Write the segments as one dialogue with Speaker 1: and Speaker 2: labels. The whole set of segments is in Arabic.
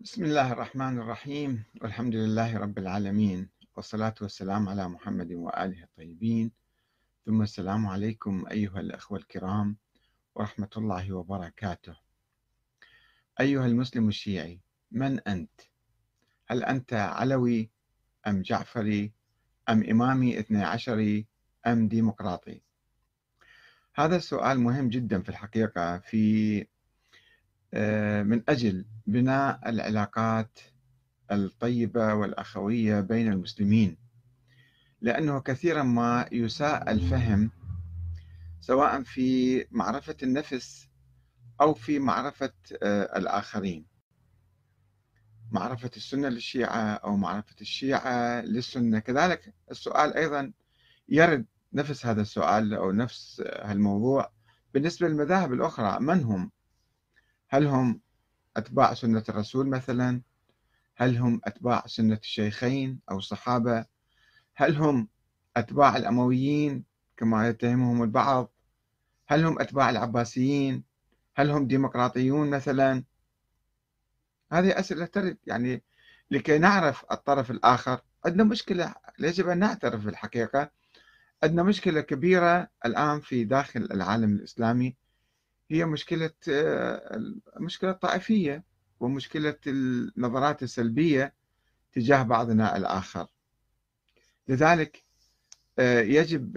Speaker 1: بسم الله الرحمن الرحيم والحمد لله رب العالمين والصلاة والسلام على محمد وآله الطيبين ثم السلام عليكم أيها الأخوة الكرام ورحمة الله وبركاته أيها المسلم الشيعي من أنت؟ هل أنت علوي أم جعفري أم إمامي اثني عشري أم ديمقراطي؟ هذا السؤال مهم جدا في الحقيقة في من أجل بناء العلاقات الطيبة والأخوية بين المسلمين لأنه كثيرا ما يساء الفهم سواء في معرفة النفس أو في معرفة آه، الآخرين. معرفة السنة للشيعة أو معرفة الشيعة للسنة. كذلك السؤال أيضا يرد نفس هذا السؤال أو نفس هالموضوع بالنسبة للمذاهب الأخرى. من هم؟ هل هم أتباع سنة الرسول مثلا؟ هل هم أتباع سنة الشيخين أو الصحابة؟ هل هم أتباع الأمويين كما يتهمهم البعض؟ هل هم أتباع العباسيين؟ هل هم ديمقراطيون مثلا؟ هذه أسئلة ترد يعني لكي نعرف الطرف الآخر عندنا مشكلة يجب أن نعترف بالحقيقة؟ عندنا مشكلة كبيرة الآن في داخل العالم الإسلامي. هي مشكلة مشكلة طائفية ومشكلة النظرات السلبية تجاه بعضنا الآخر. لذلك يجب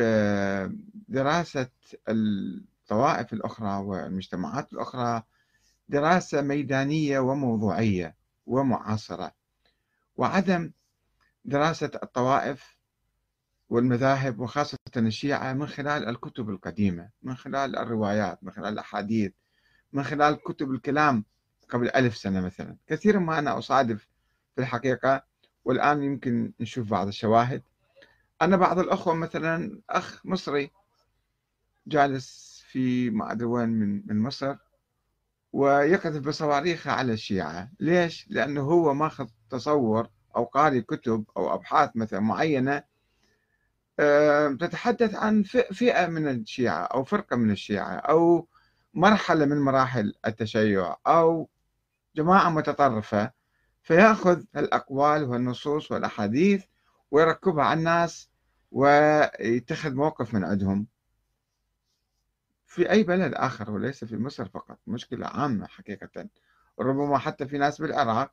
Speaker 1: دراسة الطوائف الأخرى والمجتمعات الأخرى دراسة ميدانية وموضوعية ومعاصرة. وعدم دراسة الطوائف والمذاهب وخاصة الشيعة من خلال الكتب القديمة من خلال الروايات من خلال الأحاديث من خلال كتب الكلام قبل ألف سنة مثلا. كثيرا ما أنا أصادف في الحقيقة والآن يمكن نشوف بعض الشواهد. أنا بعض الأخوة مثلا أخ مصري جالس في ما أدري وين من من مصر ويقذف بصواريخه على الشيعة. ليش؟ لأنه هو ماخذ تصور أو قاري كتب أو أبحاث مثلا معينة تتحدث عن فئة من الشيعة أو فرقة من الشيعة أو مرحلة من مراحل التشيع أو جماعة متطرفة فيأخذ الأقوال والنصوص والأحاديث ويركبها على الناس ويتخذ موقف من عندهم. في أي بلد آخر وليس في مصر فقط مشكلة عامة حقيقة. ربما حتى في ناس بالعراق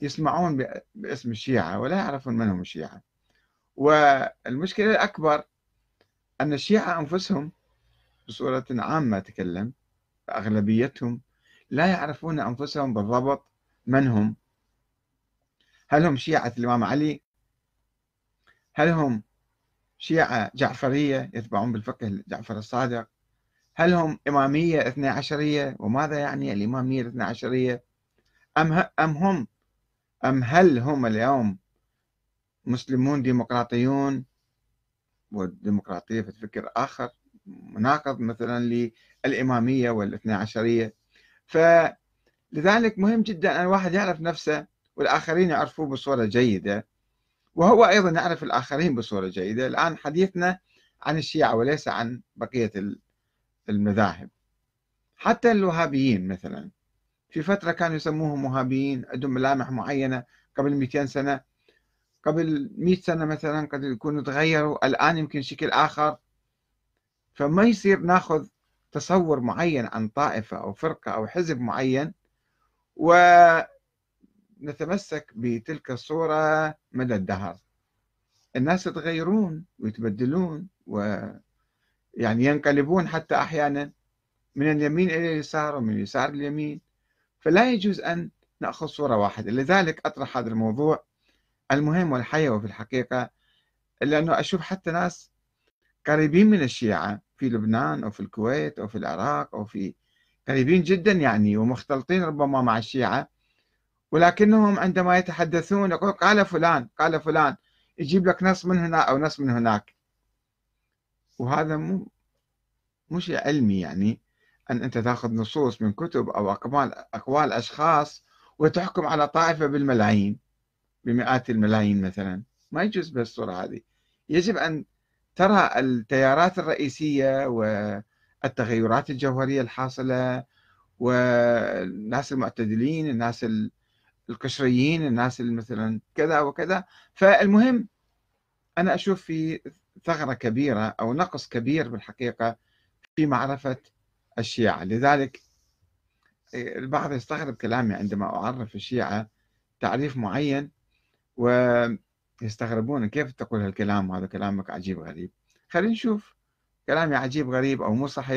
Speaker 1: يسمعون باسم الشيعة ولا يعرفون من هم الشيعة. والمشكلة الأكبر أن الشيعة أنفسهم بصورة عامة أتكلم أغلبيتهم لا يعرفون أنفسهم بالضبط من هم. هل هم شيعة الإمام علي؟ هل هم شيعة جعفرية يتبعون بالفقه جعفر الصادق؟ هل هم إمامية اثنى عشرية؟ وماذا يعني الإمامية الاثنى عشرية؟ أم, أم هم أم هل هم اليوم مسلمون ديمقراطيون والديمقراطية في فكر آخر مناقض مثلا للإمامية والإثنى عشرية. فلذلك مهم جدا أن الواحد يعرف نفسه والآخرين يعرفوه بصورة جيدة. وهو أيضا يعرف الآخرين بصورة جيدة. الآن حديثنا عن الشيعة وليس عن بقية المذاهب. حتى الوهابيين مثلا في فترة كانوا يسموهم وهابيين عندهم ملامح معينة قبل 200 سنة. قبل 100 سنة مثلا قد يكونوا تغيروا الآن يمكن شكل آخر. فما يصير ناخذ تصور معين عن طائفة أو فرقة أو حزب معين ونتمسك بتلك الصورة مدى الدهر. الناس يتغيرون ويتبدلون ويعني ينقلبون حتى أحيانا من اليمين إلى اليسار ومن اليسار اليمين فلا يجوز أن نأخذ صورة واحدة. لذلك أطرح هذا الموضوع المهم والحيوي في الحقيقة لأنه أشوف حتى ناس قريبين من الشيعة في لبنان أو في الكويت أو في العراق أو في قريبين جدا يعني ومختلطين ربما مع الشيعة ولكنهم عندما يتحدثون يقول قال فلان قال فلان يجيب لك نص من هنا أو نص من هناك. وهذا مو مو شيء علمي يعني أن أنت تأخذ نصوص من كتب أو أقوال أقوال أشخاص وتحكم على طائفة بالملايين. بمئات الملايين مثلا. ما يجوز بالصورة هذه. يجب أن ترى التيارات الرئيسية والتغيرات الجوهرية الحاصلة والناس المعتدلين الناس القشريين الناس مثلا كذا وكذا. فالمهم أنا أشوف في ثغرة كبيرة أو نقص كبير بالحقيقة في معرفة الشيعة. لذلك البعض يستغرب كلامي عندما أعرف الشيعة تعريف معين ويستغربون كيف تقول هالكلام هذا كلامك عجيب غريب. خلينا نشوف كلامي عجيب غريب أو مو صحيح.